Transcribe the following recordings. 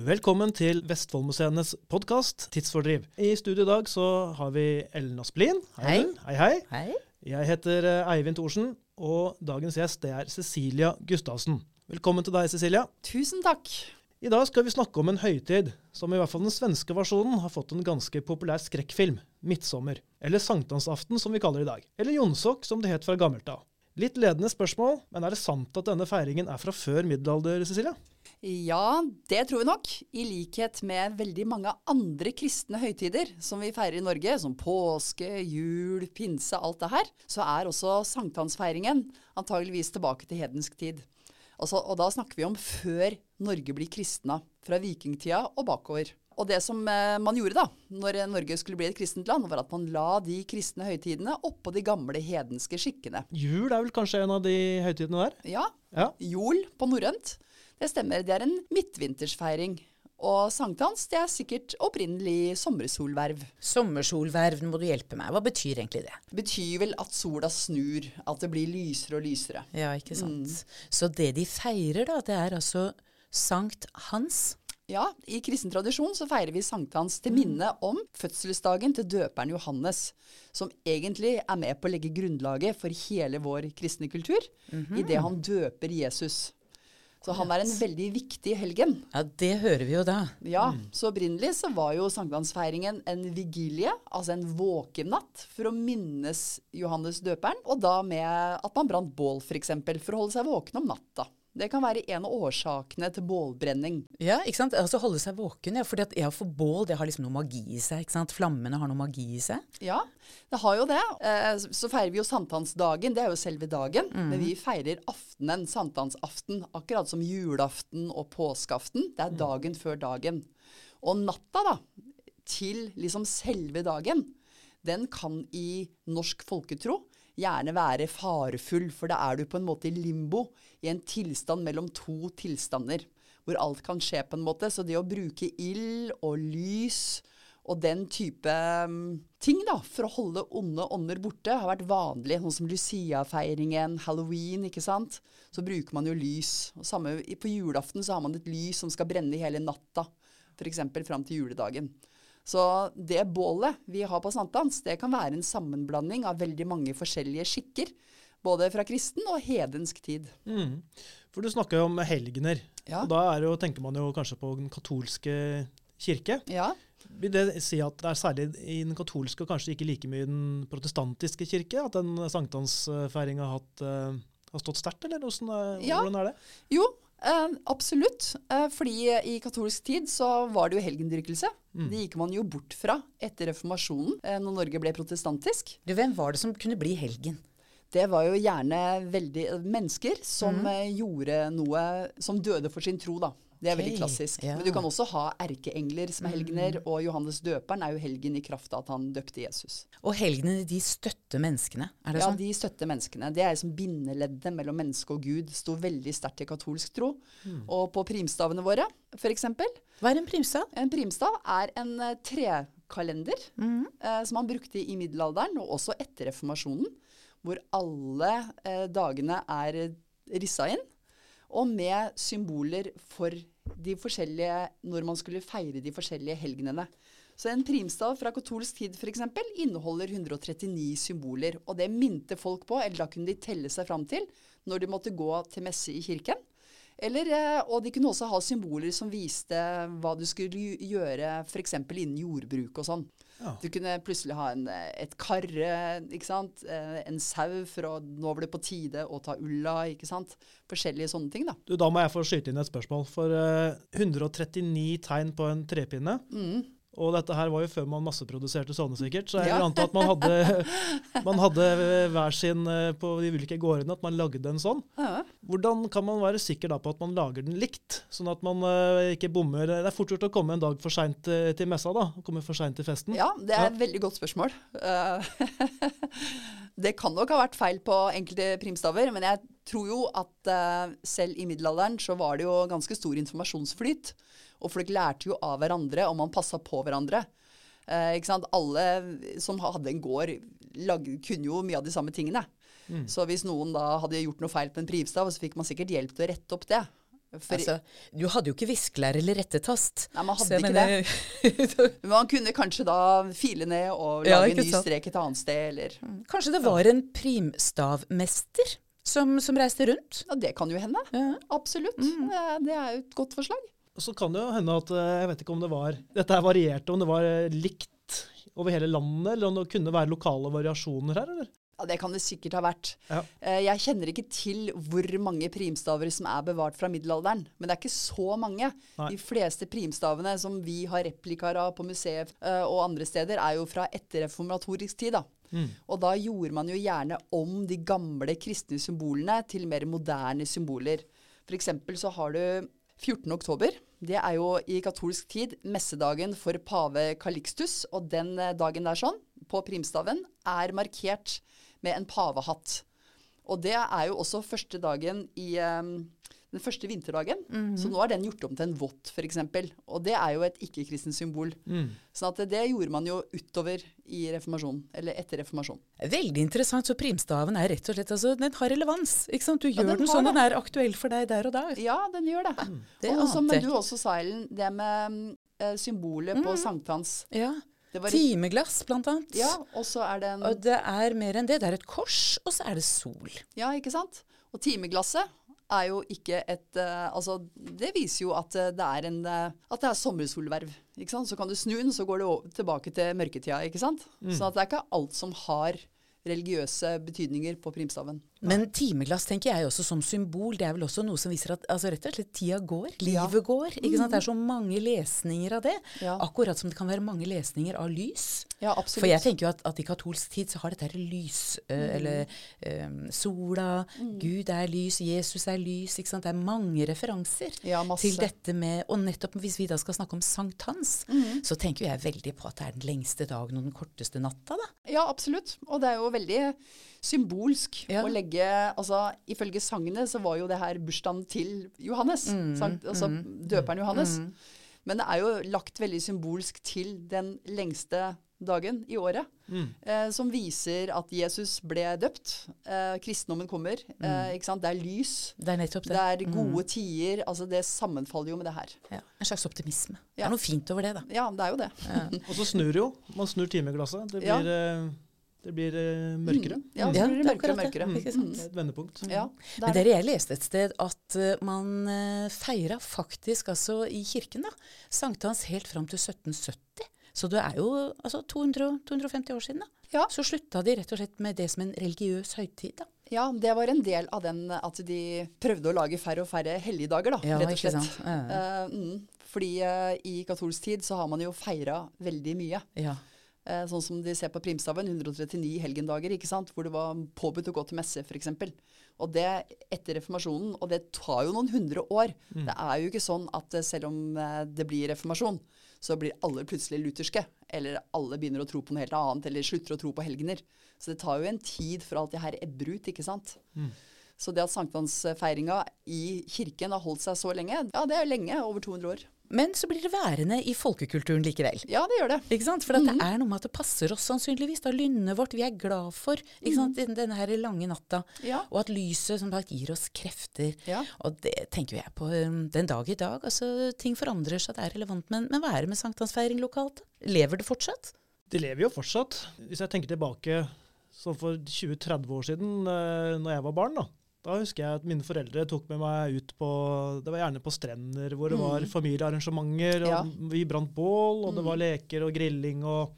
Velkommen til Vestfoldmuseenes podkast Tidsfordriv. I studio i dag så har vi Ellen Asplin. Hei. Hei, hei. Hei. Jeg heter eh, Eivind Thorsen, og dagens gjest det er Cecilia Gustavsen. Velkommen til deg, Cecilia. Tusen takk. I dag skal vi snakke om en høytid som i hvert fall den svenske versjonen har fått en ganske populær skrekkfilm, 'Midtsommer'. Eller sankthansaften, som vi kaller det i dag. Eller jonsok, som det het fra gammelt av. Litt ledende spørsmål, men er det sant at denne feiringen er fra før middelalder, Cecilia? Ja, det tror vi nok. I likhet med veldig mange andre kristne høytider som vi feirer i Norge, som påske, jul, pinse, alt det her, så er også sankthansfeiringen antageligvis tilbake til hedensk tid. Altså, og da snakker vi om før Norge blir kristna, fra vikingtida og bakover. Og det som eh, man gjorde da, når Norge skulle bli et kristent land, var at man la de kristne høytidene oppå de gamle hedenske skikkene. Jul er vel kanskje en av de høytidene der? Ja, Ja. jol på norrønt. Det stemmer, det er en midtvintersfeiring. Og sankthans, det er sikkert opprinnelig sommersolverv. Sommersolverv, må du hjelpe meg. Hva betyr egentlig det? Det betyr vel at sola snur, at det blir lysere og lysere. Ja, ikke sant. Så det de feirer, da, det er altså Sankt Hans. Ja, i kristen tradisjon så feirer vi sankthans til minne om fødselsdagen til døperen Johannes, som egentlig er med på å legge grunnlaget for hele vår kristne kultur, idet han døper Jesus. Så han er en veldig viktig helgen. Ja, det hører vi jo da. Ja, så opprinnelig så var jo sankthansfeiringen en vigilie, altså en våkenatt, for å minnes Johannes døperen, og da med at man brant bål f.eks., for, for å holde seg våken om natta. Det kan være en av årsakene til bålbrenning. Ja, ikke sant? Altså holde seg våken, ja. For ja, for bål, det har liksom noe magi i seg, ikke sant? Flammene har noe magi i seg. Ja, det har jo det. Eh, så feirer vi jo sankthansdagen, det er jo selve dagen. Men vi feirer aftenen, sankthansaften, akkurat som julaften og påskeaften. Det er dagen før dagen. Og natta, da, til liksom selve dagen, den kan i norsk folketro gjerne være farefull, for da er du på en måte i limbo, i en tilstand mellom to tilstander, hvor alt kan skje på en måte. Så det å bruke ild og lys og den type mm, ting da, for å holde onde ånder borte, har vært vanlig. Sånn som Lucia-feiringen, halloween, ikke sant. Så bruker man jo lys. Og samme på julaften så har man et lys som skal brenne hele natta, f.eks. fram til juledagen. Så det bålet vi har på sankthans, det kan være en sammenblanding av veldig mange forskjellige skikker. Både fra kristen og hedensk tid. Mm. For du snakker jo om helgener. Ja. Og da er jo, tenker man jo kanskje på den katolske kirke. Ja, Vil det si at det er særlig i den katolske og kanskje ikke like mye i den protestantiske kirke at den sankthansfeiringa har, eh, har stått sterkt, eller hvordan er, Ja. hvordan er det? Jo, eh, absolutt. Eh, fordi i katolsk tid så var det jo helgendyrkelse. Det gikk man jo bort fra etter reformasjonen, eh, når Norge ble protestantisk. Du, hvem var det som kunne bli helgen? Det var jo gjerne veldig mennesker som mm. gjorde noe Som døde for sin tro, da. Det er veldig klassisk. ja. Men du kan også ha erkeengler som er helgener, og Johannes døperen er jo helgen i kraft av at han døpte Jesus. Og helgenene, de støtter menneskene, er det Ja, sånn? de støtter menneskene. Det er som bindeleddet mellom menneske og Gud. Sto veldig sterkt i katolsk tro. Og på primstavene våre, f.eks. Hva er en primstav? En primstav er en eh, trekalender mm. eh, som man brukte i middelalderen, og også etter reformasjonen, hvor alle eh, dagene er eh, rissa inn, og med symboler for de forskjellige Når man skulle feire de forskjellige helgenene. Så en primstav fra katolsk tid f.eks. inneholder 139 symboler. Og det minte folk på, eller da kunne de telle seg fram til, når de måtte gå til messe i kirken. Eller, eh, og de kunne også ha symboler som viste hva du skulle gj- gjøre f.eks. innen jordbruk og sånn. Ja. Du kunne plutselig ha en, eh, et karre, ikke sant? Eh, en sau for å Nå var det på tide å ta ulla, ikke sant? Forskjellige sånne ting, da. Du, da må jeg få skyte inn et spørsmål. For eh, 139 tegn på en trepinne, Mm. Og dette her var jo før man masseproduserte sånne, sikkert. Så jeg Ja. vil anta at man hadde, man hadde hver sin eh, på de ulike gårdene, at man lagde en sånn. Ja. Hvordan kan man være sikker da på at man lager den likt, sånn at man eh, ikke bommer? Det er fort gjort å komme en dag for seint eh, til messa, da. Komme for seint til festen. Ja, det er et veldig godt spørsmål. Det kan nok ha vært feil på enkelte primstaver, men jeg tror jo at uh, selv i middelalderen så var det jo ganske stor informasjonsflyt. Og folk lærte jo av hverandre, og man passa på hverandre. Uh? Alle som hadde en gård, lag, kunne jo mye av de samme tingene. Så hvis noen da hadde gjort noe feil på en primstav, så fikk man sikkert hjelp til å rette opp det. For, Altså, du hadde jo ikke viskelær eller rettetast. Nei, man hadde ikke mener- Men man kunne kanskje da file ned og Ja, lage en ny sant. strek et annet sted, eller Kanskje det var en primstavmester som, som reiste rundt? Ja, det kan jo hende. Ja. Absolutt. Det, det er jo et godt forslag. Og så kan det jo hende at eh, jeg vet ikke om det var Dette her varierte, om det var eh, likt over hele landet, eller om det kunne være lokale variasjoner her, eller? Ja, Det kan det sikkert ha vært. Ja. Eh, Jeg kjenner ikke til hvor mange primstaver som er bevart fra middelalderen. Men det er ikke så mange. Nei. De fleste primstavene som vi har replikaer av på museet eh, og andre steder, er jo fra etterreformatorisk tid. da. Mm. Og da gjorde man jo gjerne om de gamle kristne symbolene til mer moderne symboler. For eksempel så har du 14. oktober. Det er jo i katolsk tid messedagen for pave kalikstus. Og den eh, dagen der sånn, på primstaven, er markert med en pavehatt. Og det er jo også første dagen i um, den første vinterdagen. Så nå er den gjort om til en vått, f.eks. Og det er jo et ikke-kristent symbol. Mm. Sånn at det gjorde man jo utover i reformasjonen, eller etter reformasjonen. Veldig interessant. Så primstaven er rett og slett altså, Den har relevans. ikke sant? Du gjør den den, sånn det. den er aktuell for deg der og da. Ja, den gjør det. det og som du også sa, Ellen, det med mm, eh, symbolet på sankthans. Ja. Det var Timeglass, blant annet. ja, og så er det en Og det er mer enn det. Det er et kors, og så er det sol. Ja, ikke sant? Og timeglasset er jo ikke et uh, Altså, det viser jo at eh, det er en uh, At det er sommersolverv. Ikke sant? Så kan du snu den, så går det tilbake til mørketida, ikke sant? Så at det er ikke alt som har religiøse betydninger på primstaven. Men timeglass tenker jeg også som symbol. Det er vel også noe som viser at altså rett og slett tida går. Livet Ja. går. ikke sant? Det er så mange lesninger av det. Ja. Akkurat som det kan være mange lesninger av lys. Ja, absolutt. For jeg tenker jo at, at i katolsk tid så har dette her lys, mm. eller um, sola, Gud er lys, Jesus er lys. ikke sant? Det er mange referanser Ja, til dette med Og nettopp hvis vi da skal snakke om sankthans, så tenker jeg veldig på at det er den lengste dagen og den korteste natta, da. Ja, absolutt. Og det er jo veldig symbolsk å legge Altså, ifølge sangene så var jo det her bursdagen til Johannes. sant? Altså døperen Johannes. Men det er jo lagt veldig symbolsk til den lengste dagen i året. Eh, som viser at Jesus ble døpt. Eh, kristendommen kommer. Eh, ikke sant? Det er lys. Det er nettopp det. Det er gode tider. Altså, det sammenfaller jo med det her. Ja, en slags optimisme. Det er noe fint over det, da. Ja, det er jo det. Og så snur jo. Man snur timeglasset. Det blir, eh, det blir eh, mørkere. Ja, så Ja, blir det er mørkere og mørkere. det. sant? Det er Et vendepunkt. Ja, det Men er dere, jeg leste et sted at eh, man uh, feira faktisk altså i kirken da, sankthans helt fram til 1770. Så det er jo altså 200, 250 år siden. da. Ja. Så slutta de rett og slett med det som en religiøs høytid. da. Ja, det var en del av den at de prøvde å lage færre og færre helligdager, da, Ja, rett og slett. Ja. Uh, mm, fordi uh, i katolsk tid så har man jo feira veldig mye. Ja. Eh, sånn som de ser på primstaven, 139 helgendager, ikke sant? hvor det var påbudt å gå til messe, f.eks. Og det etter reformasjonen, og det tar jo noen hundre år. Det er jo ikke sånn at eh, selv om eh, det blir reformasjon, så blir alle plutselig lutherske. Eller alle begynner å tro på noe helt annet, eller slutter å tro på helgener. Så det tar jo en tid for alt det her ebber ut, ikke sant. Så det at sankthansfeiringa i kirken har holdt seg så lenge, ja det er jo lenge, over 200 år. Men så blir det værende i folkekulturen likevel. Ja, det gjør det. Ikke sant? For at Mhm. det er noe med at det passer oss sannsynligvis. da Lynnet vårt vi er glad for ikke sant? Mm denne her lange natta. Ja. Og at lyset som sagt gir oss krefter. Ja. Og det tenker jeg på um, den dag i dag. altså Ting forandrer seg, det er relevant. Men, men hva er det med sankthansfeiring lokalt? Lever det fortsatt? Det lever jo fortsatt. Hvis jeg tenker tilbake sånn for 20-30 år siden, eh, når jeg var barn, da. Da husker jeg at mine foreldre tok med meg ut på Det var gjerne på strender hvor det var familiearrangementer, og Mm. Ja. Mm. vi brant bål, og det var leker og grilling, og,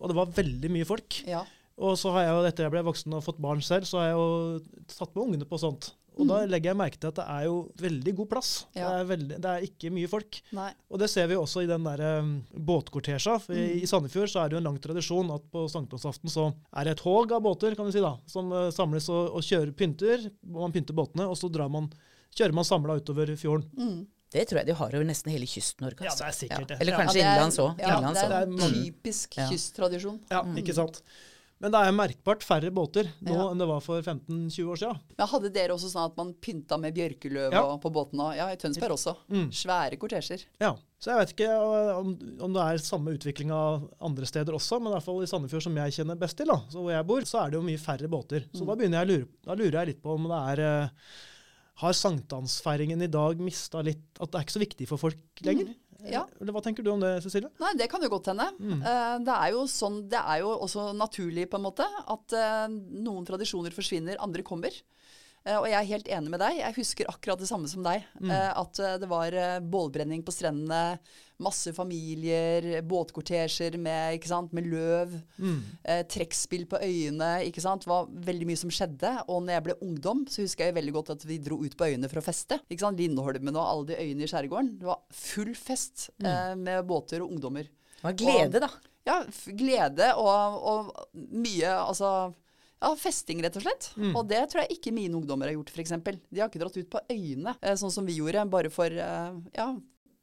og det var veldig mye folk. Ja. Og så har jeg jo, etter jeg ble voksen og fått barn selv, så har jeg jo tatt med ungene på sånt. Og da legger jeg merke til at det er jo veldig god plass. Mm. Ja. Det, er veldig, det er ikke mye folk. Nei. Og det ser vi også i den der um, båtkortesja. Mm. i, I Sandefjord så er det jo en lang tradisjon at på sankthansaften så er det et håg av båter kan vi si da, som uh, samles og, og kjører pynter. Man pynter båtene, og så drar man, kjører man samla utover fjorden. Mm. Det tror jeg de har over nesten hele Kyst-Norge. Ja, altså. det er sikkert det. Eller kanskje ja, er- innenlands òg. Ja, det er også. også. en typisk Ja. kysttradisjon. Ja, ikke sant. Men det er merkbart færre båter nå Ja. enn det var for 15-20 år siden. Men hadde dere også sånn at man pynta med bjørkeløv Ja. på båten? Ja, i Tønsberg også. Mm. Svære kortesjer. Ja, Så jeg vet ikke uh, om, om det er samme utvikling av andre steder også, men i hvert fall i Sandefjord, som jeg kjenner best til, da, så hvor jeg bor, så er det jo mye færre båter. Så da begynner jeg å lure, da lurer jeg litt på om det er uh, Har sankthansfeiringen i dag mista litt At det er ikke så viktig for folk lenger? Ja. Eller hva tenker du om det, Cecilie? Nei, det kan jo godt hende. Mm. det er jo sånn, det er jo også naturlig på en måte at eh, noen tradisjoner forsvinner, andre kommer. Eh, og jeg er helt enig med deg. Jeg husker akkurat det samme som deg. Mm. at eh, det var eh, bålbrenning på strendene, masse familier, båtkortesjer med, med løv, mm. trekkspill på øyene. ikke sant, Det var veldig mye som skjedde. Og når jeg ble ungdom, så husker jeg veldig godt at vi dro ut på øyene for å feste. ikke sant, Lindholmen og alle de øyene i skjærgården. Det var full fest eh, med båter og ungdommer. Det var glede, da. Ja, glede og, og mye altså ja, festing, rett og slett. Og det tror jeg ikke mine ungdommer har gjort, f.eks. De har ikke dratt ut på øyene, eh, sånn som vi gjorde, bare for eh, ja,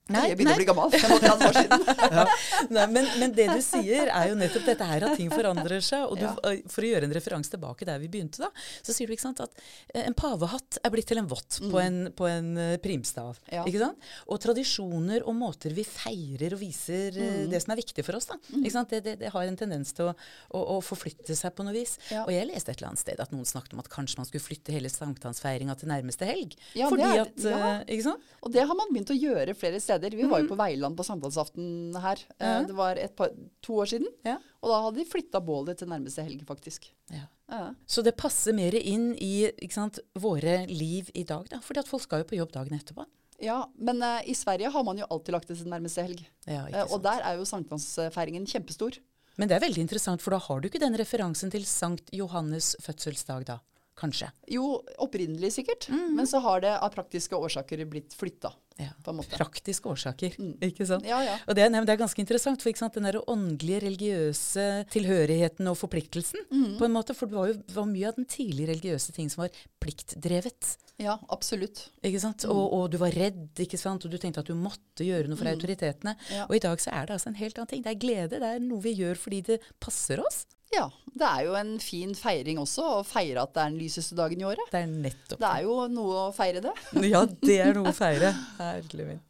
Nei, jeg begynner nei. å bli gammel. 35 år siden. Nei, men, men det du sier, er jo nettopp dette her at ting forandrer seg. Og du, Ja. for å gjøre en referanse tilbake der vi begynte, da, så sier du ikke sant, at eh, en pavehatt er blitt til en vott på en, på en primstav. Mm. Ja. Ikke sant? Og tradisjoner og måter vi feirer og viser Mm. det som er viktig for oss, da. Ikke sant? Det, det, det har en tendens til å, å, å forflytte seg på noe vis. Ja. Og jeg leste et eller annet sted at noen snakket om at kanskje man skulle flytte hele sankthansfeiringa til nærmeste helg. Ja, det fordi er- at ja. Ikke sant? Og det har man begynt å gjøre flere steder. Vi var jo på Veiland på samtalsaften her. Eh, Ja. Det var et par, to år siden. Ja. Og da hadde de flytta bålet til nærmeste helg, faktisk. Ja. Ja. Så det passer mer inn i sant, våre liv i dag, da. Fordi at folk skal jo på jobb dagen etterpå. Ja, men uh, i Sverige har man jo alltid lagt det til nærmeste helg. Ja, ikke og der er jo sankthansfeiringen kjempestor. Men det er veldig interessant, for da har du ikke den referansen til Sankt Johannes fødselsdag, da. Kanskje. Jo, opprinnelig sikkert, Mm. men så har det av praktiske årsaker blitt flytta. Ja. Praktiske årsaker, Mm. ikke sant. Ja, ja. Og det, nei, det er ganske interessant, for sant? den der åndelige, religiøse tilhørigheten og forpliktelsen, Mm. på en måte, for det var jo var mye av den tidlige religiøse ting som var pliktdrevet. Ja, absolutt. Ikke sant? Mm. Og, og du var redd, ikke sant? og du tenkte at du måtte gjøre noe for autoritetene. Ja. Og i dag så er det altså en helt annen ting. Det er glede, det er noe vi gjør fordi det passer oss. Ja, det er jo en fin feiring også, å feire at det er den lyseste dagen i året. Det er nettopp Det er jo noe å feire det. Ja, det er noe å feire. Herlig min.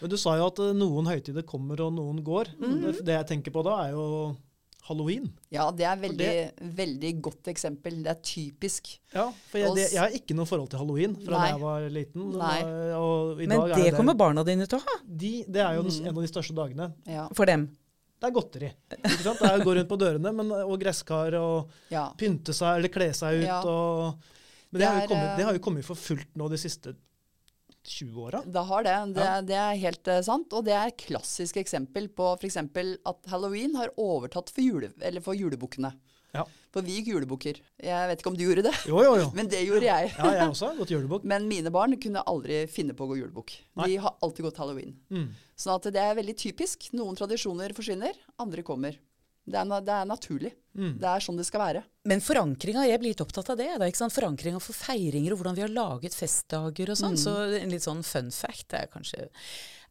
Men du sa jo at eh, noen høytider kommer og noen går. Mhm. det, det jeg tenker på da, er jo halloween. Ja, det er veldig, veldig godt eksempel. Det er typisk. Ja, for jeg, det, jeg har ikke noe forhold til halloween fra Nei. da jeg var liten. Nei. Og, og i Men dag er det kommer barna dine til å ha. de, Det er jo Mhm. en av de største dagene. Ja. For dem. Det er godteri. Ikke sant? Det er å gå rundt på dørene men, og gresskar og ja. pynte seg eller kle seg ut. Ja. Og, men det, Det har er, kommet, eh, det har jo kommet for fullt nå de siste 20 åra. Det har det. Det, Ja. det er helt eh, sant. Og det er et klassisk eksempel på f.eks. at halloween har overtatt for, jule, for julebukkene. Ja. For vi gikk julebukker. Jeg vet ikke om du gjorde det, Jo, jo, jo. men det gjorde jeg. Ja, jeg også har gått julebukk. Men mine barn kunne aldri finne på å gå julebukk. De har alltid gått halloween. Mm. Sånn at det er veldig typisk. Noen tradisjoner forsvinner, andre kommer. Det er, det er naturlig. Mm. Det er sånn det skal være. Men forankringa, jeg blir litt opptatt av det. det ikke sant? Forankringa for feiringer og hvordan vi har laget festdager og sånn. Mm. Så en litt sånn fun fact er kanskje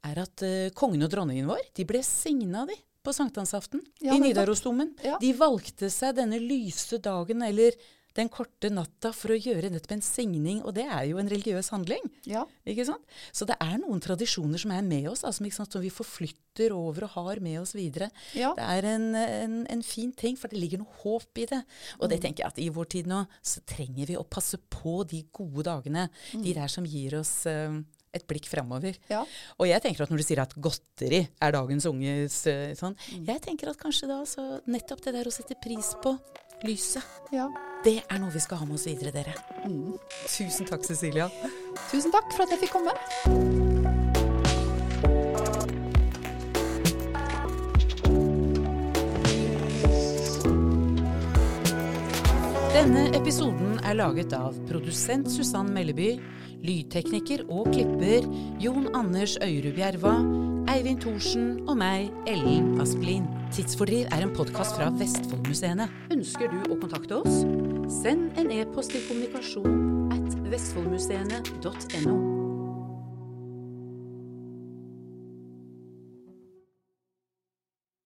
er at uh, kongen og dronningen vår, de ble signa, de. På sankthansaften Ja, i. Nidarosdomen. Ja. De valgte seg denne lyse dagen, eller den korte natta, for å gjøre nettopp en signing. Og det er jo en religiøs handling. Ja. Ikke sant? Så det er noen tradisjoner som er med oss, altså, sant, som vi forflytter over og har med oss videre. Ja. Det er en, en, en fin ting, for det ligger noe håp i det. Og det tenker jeg at i vår tid nå, så trenger vi å passe på de gode dagene. De der som gir oss eh, et blikk framover. Ja. Og jeg tenker at når du sier at godteri er dagens unges sånn sånn, jeg tenker at kanskje da så nettopp det der å sette pris på lyset, ja. det er noe vi skal ha med oss videre, dere. Tusen takk, Cecilia. Tusen takk for at jeg fikk komme. Denne episoden er laget av produsent Susann Melleby, lydtekniker og klipper Jon Anders Øyrud Bjerva, Eivind Thorsen og meg, Ellen Asplin. Tidsfordriv er en podkast fra Vestfoldmuseene. Ønsker du å kontakte oss? Send en e-post til kommunikasjon at vestfoldmuseene.no.